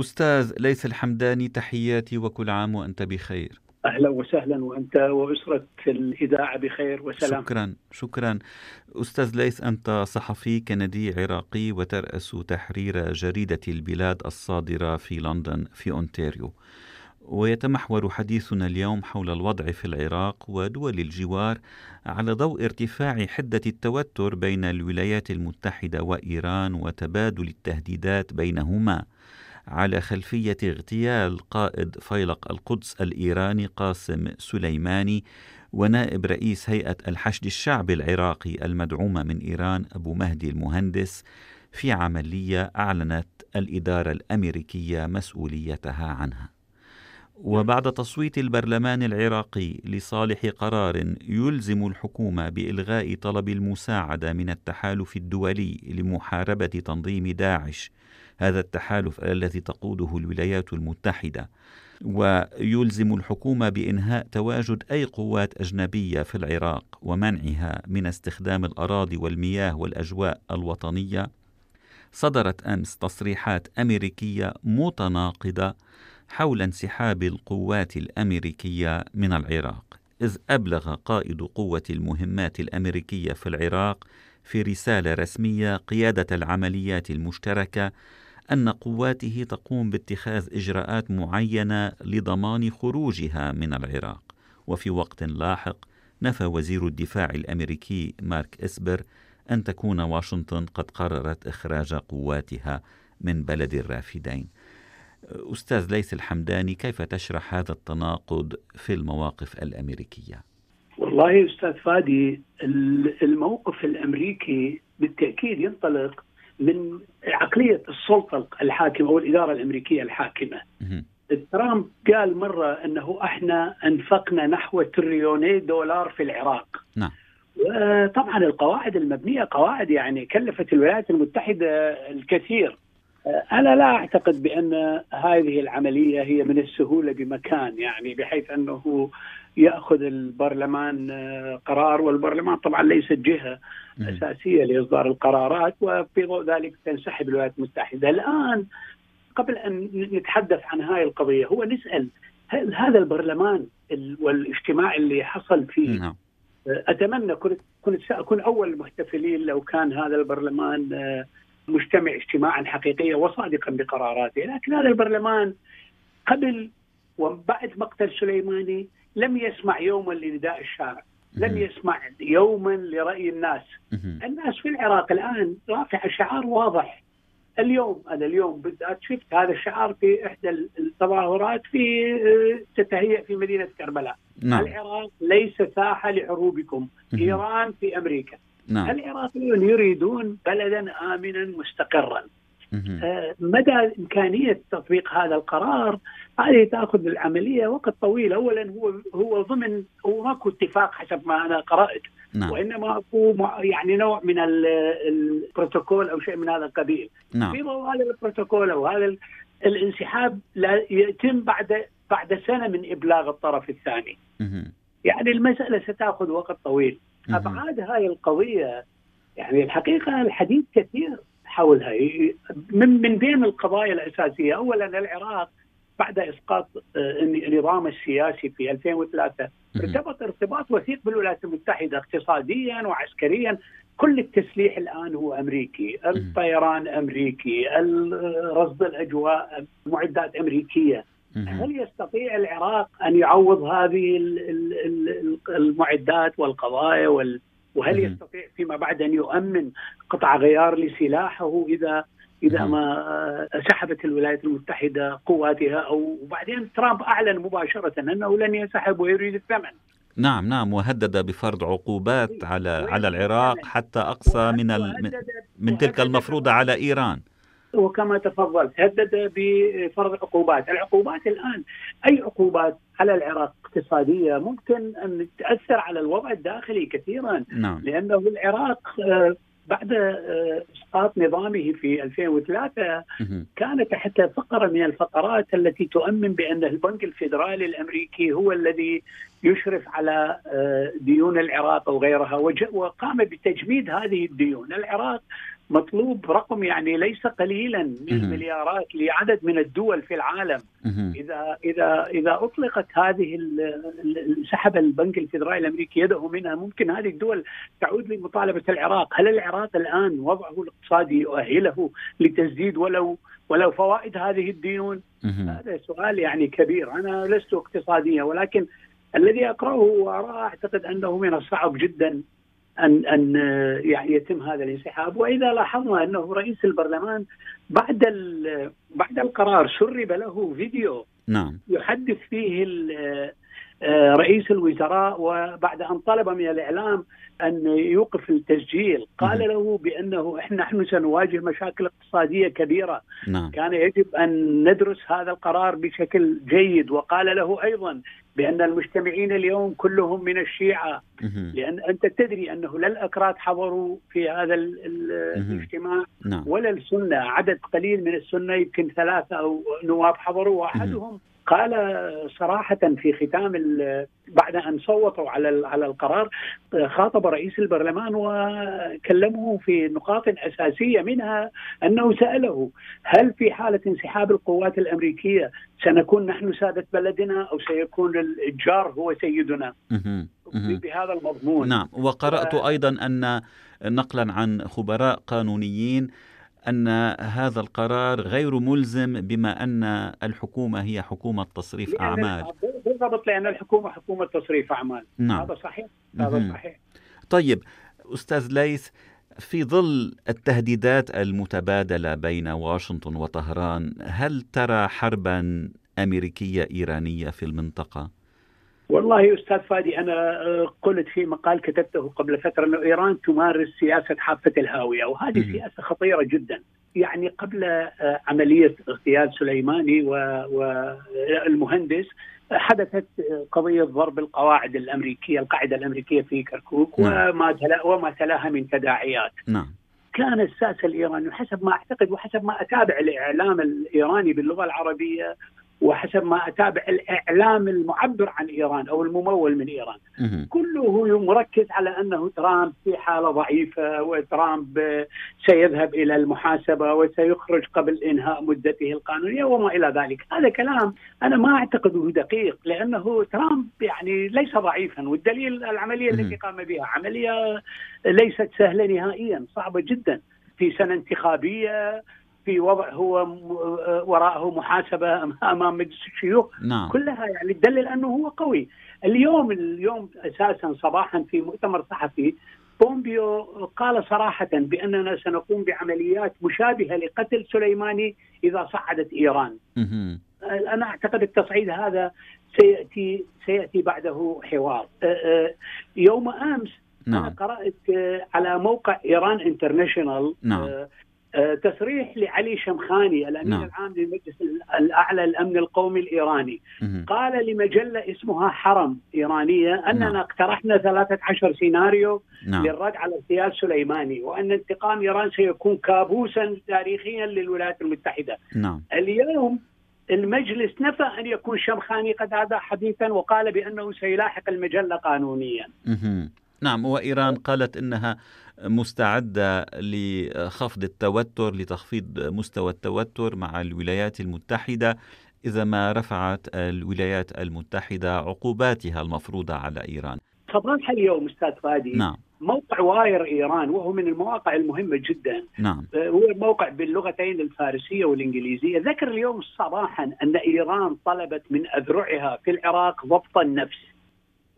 أستاذ ليث الحمداني تحياتي وكل عام وأنت بخير. أهلا وسهلا وأنت واسره الإذاعة بخير وسلام. شكرا شكرا. أستاذ ليث أنت صحفي كندي عراقي وترأس تحرير جريدة البلاد الصادرة في لندن في أونتاريو. ويتمحور حديثنا اليوم حول الوضع في العراق ودول الجوار على ضوء ارتفاع حدة التوتر بين الولايات المتحدة وإيران وتبادل التهديدات بينهما. على خلفية اغتيال قائد فيلق القدس الإيراني قاسم سليماني ونائب رئيس هيئة الحشد الشعبي العراقي المدعومة من إيران أبو مهدي المهندس في عملية أعلنت الإدارة الأمريكية مسؤوليتها عنها. وبعد تصويت البرلمان العراقي لصالح قرار يلزم الحكومة بإلغاء طلب المساعدة من التحالف الدولي لمحاربة تنظيم داعش هذا التحالف الذي تقوده الولايات المتحدة. ويلزم الحكومة بإنهاء تواجد أي قوات أجنبية في العراق ومنعها من استخدام الأراضي والمياه والأجواء الوطنية. صدرت أمس تصريحات أمريكية متناقضة حول انسحاب القوات الأمريكية من العراق. إذ أبلغ قائد قوة المهمات الأمريكية في العراق في رسالة رسمية قيادة العمليات المشتركة أن قواته تقوم باتخاذ إجراءات معينة لضمان خروجها من العراق. وفي وقت لاحق نفى وزير الدفاع الأمريكي مارك إسبر أن تكون واشنطن قد قررت إخراج قواتها من بلد الرافدين. أستاذ ليث الحمداني كيف تشرح هذا التناقض في المواقف الأمريكية؟ والله أستاذ فادي الموقف الأمريكي بالتأكيد ينطلق من عقلية السلطة الحاكمة أو الاداره الأمريكية الحاكمة. ترامب قال مرة أنه إحنا أنفقنا نحو تريليوني دولار في العراق. نعم. وطبعا القواعد المبنية قواعد يعني كلفت الولايات المتحدة الكثير. أنا لا أعتقد بأن هذه العملية هي من السهولة بمكان يعني بحيث أنه يأخذ البرلمان آه، قرار والبرلمان طبعا ليست جهة أساسية لإصدار القرارات وفي ضوء ذلك تنسحب الولايات المتحدة الآن قبل أن نتحدث عن هاي القضية هو نسأل هل هذا البرلمان والاجتماع اللي حصل فيه نعم. آه، أتمنى كنت كنت سأكون أول المحتفلين لو كان هذا البرلمان آه، مجتمع اجتماعا حقيقيا وصادقا بقراراته، لكن هذا البرلمان قبل وبعد مقتل سليماني لم يسمع يوما لنداء الشارع. لم يسمع يوما لرأي الناس. الناس في العراق الآن رافعة شعار واضح. اليوم أنا اليوم بالذات شفت هذا الشعار في إحدى التظاهرات في آه، تتهيأ في مدينة كربلاء. نعم. العراق ليس ساحة لحروبكم إيران في أمريكا. نعم. العراقيون يريدون بلدا آمنا مستقرا آه، مدى إمكانية تطبيق هذا القرار هذه تأخذ العملية وقت طويل اولا هو هو ضمن هو ماكو اتفاق حسب ما أنا قرأت نعم. وإنما أكو يعني نوع من البروتوكول أو شيء من هذا القبيل نعم. في ضوء هذا البروتوكول أو هذا الانسحاب لا يتم بعد بعد سنة من إبلاغ الطرف الثاني. يعني المسألة ستأخذ وقت طويل. أبعاد هاي القضية يعني الحقيقة الحديث كثير حولها من من بين القضايا الأساسية اولا العراق بعد إسقاط آه، النظام السياسي في 2003 ارتبط ارتباط وثيق بالولايات المتحدة اقتصاديا وعسكريا. كل التسليح الآن هو أمريكي، الطيران أمريكي، رصد الأجواء معدات أمريكية. هل يستطيع العراق أن يعوض هذه المعدات والقضايا وال وهل يستطيع فيما بعد أن يؤمن قطع غيار لسلاحه إذا إذا ما سحبت الولايات المتحدة قواتها أو وبعدين ترامب أعلن مباشرة أنه لن ينسحب ويريد الثمن. نعم نعم وهدد بفرض عقوبات إيه، على على العراق حتى أقصى من من تلك المفروضة على إيران. وكما تفضلت هدد بفرض عقوبات، العقوبات الآن أي عقوبات على العراق اقتصادية ممكن أن تأثر على الوضع الداخلي كثيرا. نعم. لأنه العراق آه، بعد آه، إسقاط نظامه في 2003 كان تحت فقرة من الفقرات التي تؤمن بأن البنك الفيدرالي الأمريكي هو الذي يشرف على آه، ديون العراق أو غيرها وقام بتجميد هذه الديون، العراق مطلوب رقم يعني ليس قليلا من المليارات لعدد من الدول في العالم. إذا إذا إذا أطلقت هذه سحب البنك الفدرالي الأمريكي يده منها ممكن هذه الدول تعود لمطالبة العراق، هل العراق الآن وضعه الاقتصادي يؤهله لتسديد ولو ولو فوائد هذه الديون؟ هذا سؤال يعني كبير، أنا لست اقتصاديا ولكن الذي أقرأه واراه أعتقد أنه من الصعب جدا أن أن يعني يتم هذا الانسحاب. وإذا لاحظنا أنه رئيس البرلمان بعد بعد القرار سرب له فيديو نعم. يحدث فيه آه، رئيس الوزراء وبعد أن طلب من الإعلام أن يوقف التسجيل قال له بأنه إحنا نحن سنواجه مشاكل اقتصادية كبيرة. نعم. كان يجب أن ندرس هذا القرار بشكل جيد وقال له أيضا بأن المجتمعين اليوم كلهم من الشيعة. لأن أنت تدري أنه لا الأكراد حضروا في هذا الاجتماع نعم. ولا السنة. عدد قليل من السنة يمكن ثلاثة أو نواب حضروا وأحدهم قال صراحة في ختام بعد أن صوتوا على على القرار خاطب رئيس البرلمان وكلمه في نقاط أساسية منها أنه سأله هل في حالة انسحاب القوات الأمريكية سنكون نحن سادة بلدنا أو سيكون الجار هو سيدنا؟ بهذا المضمون. نعم وقرأت أيضا أن نقلا عن خبراء قانونيين أن هذا القرار غير ملزم بما أن الحكومة هي حكومة تصريف أعمال بالضبط لأن الحكومة حكومة تصريف أعمال نعم. هذا صحيح هذا صحيح طيب أستاذ ليث في ظل التهديدات المتبادلة بين واشنطن وطهران هل ترى حربا أمريكية إيرانية في المنطقة؟ والله أستاذ فادي أنا آه، قلت في مقال كتبته قبل فترة إنه إيران تمارس سياسة حافة الهاوية وهذه سياسة خطيرة جدا. يعني قبل آه، عملية اغتيال سليماني والمهندس حدثت قضية ضرب القواعد الأمريكية القاعدة الأمريكية في كركوك نعم. وما تلا وما تلاها من تداعيات. نعم. كان الساسه الإيراني حسب ما أعتقد وحسب ما أتابع الإعلام الإيراني باللغة العربية وحسب ما أتابع الإعلام المعبر عن إيران أو الممول من إيران. كله مركز على أنه ترامب في حالة ضعيفة وترامب سيذهب إلى المحاسبة وسيخرج قبل إنهاء مدته القانونية وما إلى ذلك، هذا كلام أنا ما اعتقده دقيق لأنه ترامب يعني ليس ضعيفا والدليل العملية التي قام بها عملية ليست سهلة نهائيا صعبة جدا. في سنة انتخابية في وضع هو وراءه محاسبة أمام مجلس الشيوخ نعم. كلها يعني تدلل أنه هو قوي اليوم اليوم أساسا صباحا في مؤتمر صحفي بومبيو قال صراحة بأننا سنقوم بعمليات مشابهة لقتل سليماني إذا صعدت إيران أنا أعتقد التصعيد هذا سيأتي سيأتي بعده حوار يوم أمس نعم. أنا قرأت على موقع إيران انترناشونال نعم. آه، تصريح لعلي شمخاني الامين نعم. العام للمجلس الأعلى للأمن القومي الإيراني مه. قال لمجلة اسمها حرم إيرانية أننا نعم. اقترحنا 13 سيناريو نعم. للرد على اغتيال سليماني وأن انتقام إيران سيكون كابوسا تاريخيا للولايات المتحدة نعم. اليوم المجلس نفى أن يكون شمخاني قد هذا حديثا وقال بأنه سيلاحق المجلة قانونيا مه. نعم وإيران قالت إنها مستعدة لخفض التوتر لتخفيض مستوى التوتر مع الولايات المتحدة إذا ما رفعت الولايات المتحدة عقوباتها المفروضة على إيران. صباح اليوم أستاذ فادي نعم. موقع واير إيران وهو من المواقع المهمة جدا نعم. هو موقع باللغتين الفارسية والإنجليزية ذكر اليوم صباحا أن إيران طلبت من أذرعها في العراق ضبط النفس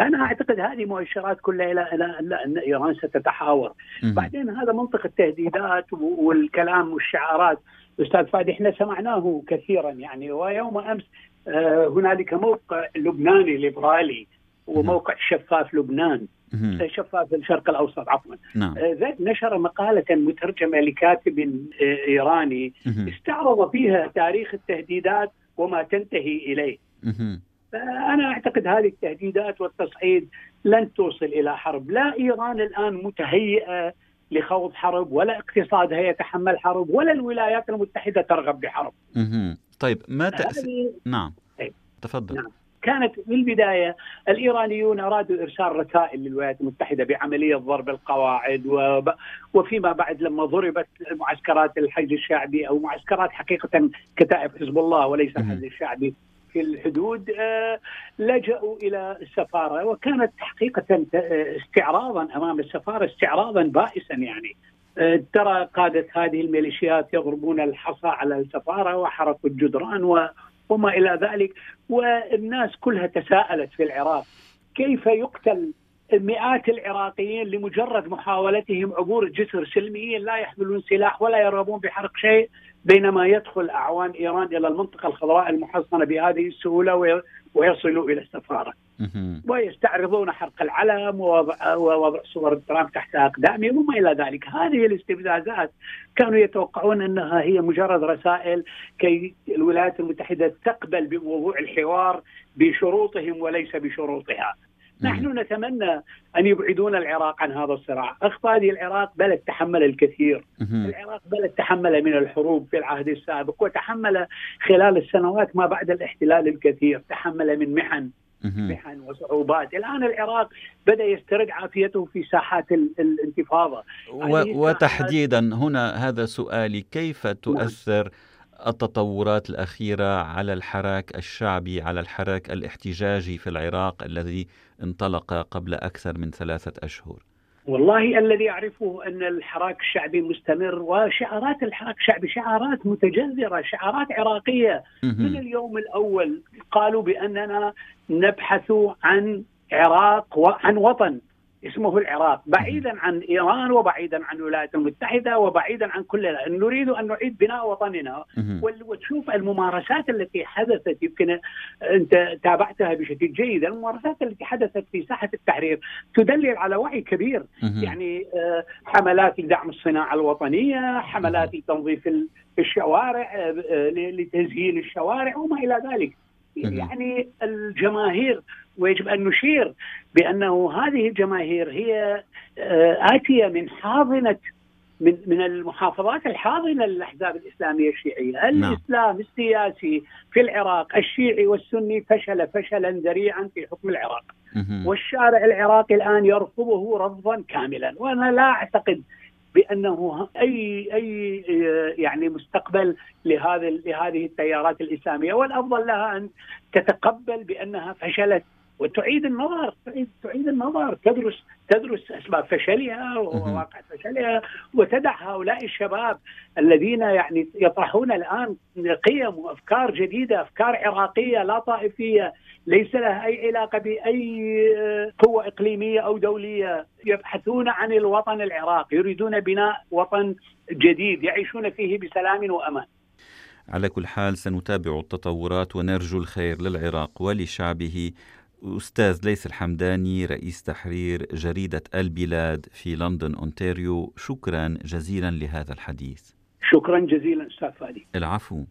أنا أعتقد هذه مؤشرات كلها إلى إلى أن إيران ستتحاور. بعدين هذا منطق التهديدات والكلام والشعارات. أستاذ فادي إحنا سمعناه كثيرا يعني ويوم أمس آه، هنالك موقع لبناني ليبرالي وموقع شفاف لبنان. شفاف الشرق الأوسط عفوا. نعم. ذات نشر مقالة مترجمة لكاتب آه، إيراني استعرض فيها تاريخ التهديدات وما تنتهي إليه. فأنا أعتقد هذه التهديدات والتصعيد لن توصل إلى حرب. لا إيران الآن متهيئة لخوض حرب ولا اقتصادها يتحمل حرب ولا الولايات المتحدة ترغب بحرب. طيب ما تأثير نعم. طيب. تفضل. نعم. كانت في البداية الإيرانيون أرادوا إرسال رسائل للولايات المتحدة بعملية ضرب القواعد وفيما بعد لما ضربت معسكرات الحج الشعبي أو معسكرات حقيقة كتائب حزب الله وليس الحج الشعبي. الحدود آه، لجأوا إلى السفارة وكانت حقيقة استعراضا أمام السفارة استعراضا بائسا يعني. آه، ترى قادة هذه الميليشيات يضربون الحصى على السفارة وحرقوا الجدران وما إلى ذلك. والناس كلها تساءلت في العراق كيف يقتل مئات العراقيين لمجرد محاولتهم عبور الجسر سلميين لا يحملون سلاح ولا يرغبون بحرق شيء بينما يدخل اعوان إيران إلى المنطقة الخضراء المحصنة بهذه السهولة ويصلوا إلى السفارة. ويستعرضون حرق العلم ووضع, ووضع صور ترامب تحت اقدامهم وما إلى ذلك، هذه الاستفزازات كانوا يتوقعون أنها هي مجرد رسائل كي الولايات المتحدة تقبل بموضوع الحوار بشروطهم وليس بشروطها. نحن نتمنى أن يبعدون العراق عن هذا الصراع، اخفاض العراق بلد تحمل الكثير، العراق بلد تحمل من الحروب في العهد السابق وتحمل خلال السنوات ما بعد الاحتلال الكثير، تحمل من محن محن وصعوبات. الآن العراق بدأ يسترد عافيته في ساحات الانتفاضة. وتحديدا هنا هذا سؤالي كيف نعم. التطورات الأخيرة على الحراك الشعبي على الحراك الاحتجاجي في العراق الذي انطلق قبل أكثر من ثلاثة أشهر. والله الذي أعرفه أن الحراك الشعبي مستمر وشعارات الحراك الشعبي شعارات متجذرة شعارات عراقية. من اليوم الأول قالوا بأننا نبحث عن عراق وعن وطن. اسمه العراق بعيدا عن إيران وبعيدا عن الولايات المتحدة وبعيدا عن كل نريد أن نعيد بناء وطننا وتشوف الممارسات التي حدثت يمكن أنت تابعتها بشكل جيد الممارسات التي حدثت في ساحة التحرير تدلل على وعي كبير. يعني آه، حملات لدعم الصناعة الوطنية حملات لتنظيف الشوارع آه، لتزيين الشوارع وما إلى ذلك. يعني الجماهير ويجب أن نشير بأنه هذه الجماهير هي آه، آتية من حاضنة من من المحافظات الحاضنة للأحزاب الإسلامية الشيعية، نعم. الإسلام السياسي في العراق الشيعي والسني فشل فشلا ذريعا في حكم العراق. والشارع العراقي الآن يرفضه رفضا كاملا، وأنا لا أعتقد بأنه أي أي يعني مستقبل لهذا لهذه التيارات الإسلامية والأفضل لها أن تتقبل بأنها فشلت وتعيد النظر تعيد تعيد النظر. تدرس تدرس أسباب فشلها وواقع فشلها وتدع هؤلاء الشباب الذين يعني يطرحون الآن قيم وأفكار جديدة أفكار عراقية لا طائفية ليس لها أي علاقة بأي قوة إقليمية أو دولية. يبحثون عن الوطن العراقي يريدون بناء وطن جديد يعيشون فيه بسلام وأمان. على كل حال سنتابع التطورات ونرجو الخير للعراق ولشعبه. أستاذ ليس الحمداني رئيس تحرير جريدة البلاد في لندن أونتاريو. شكرا جزيلا لهذا الحديث. شكرا جزيلا أستاذ فادي. العفو.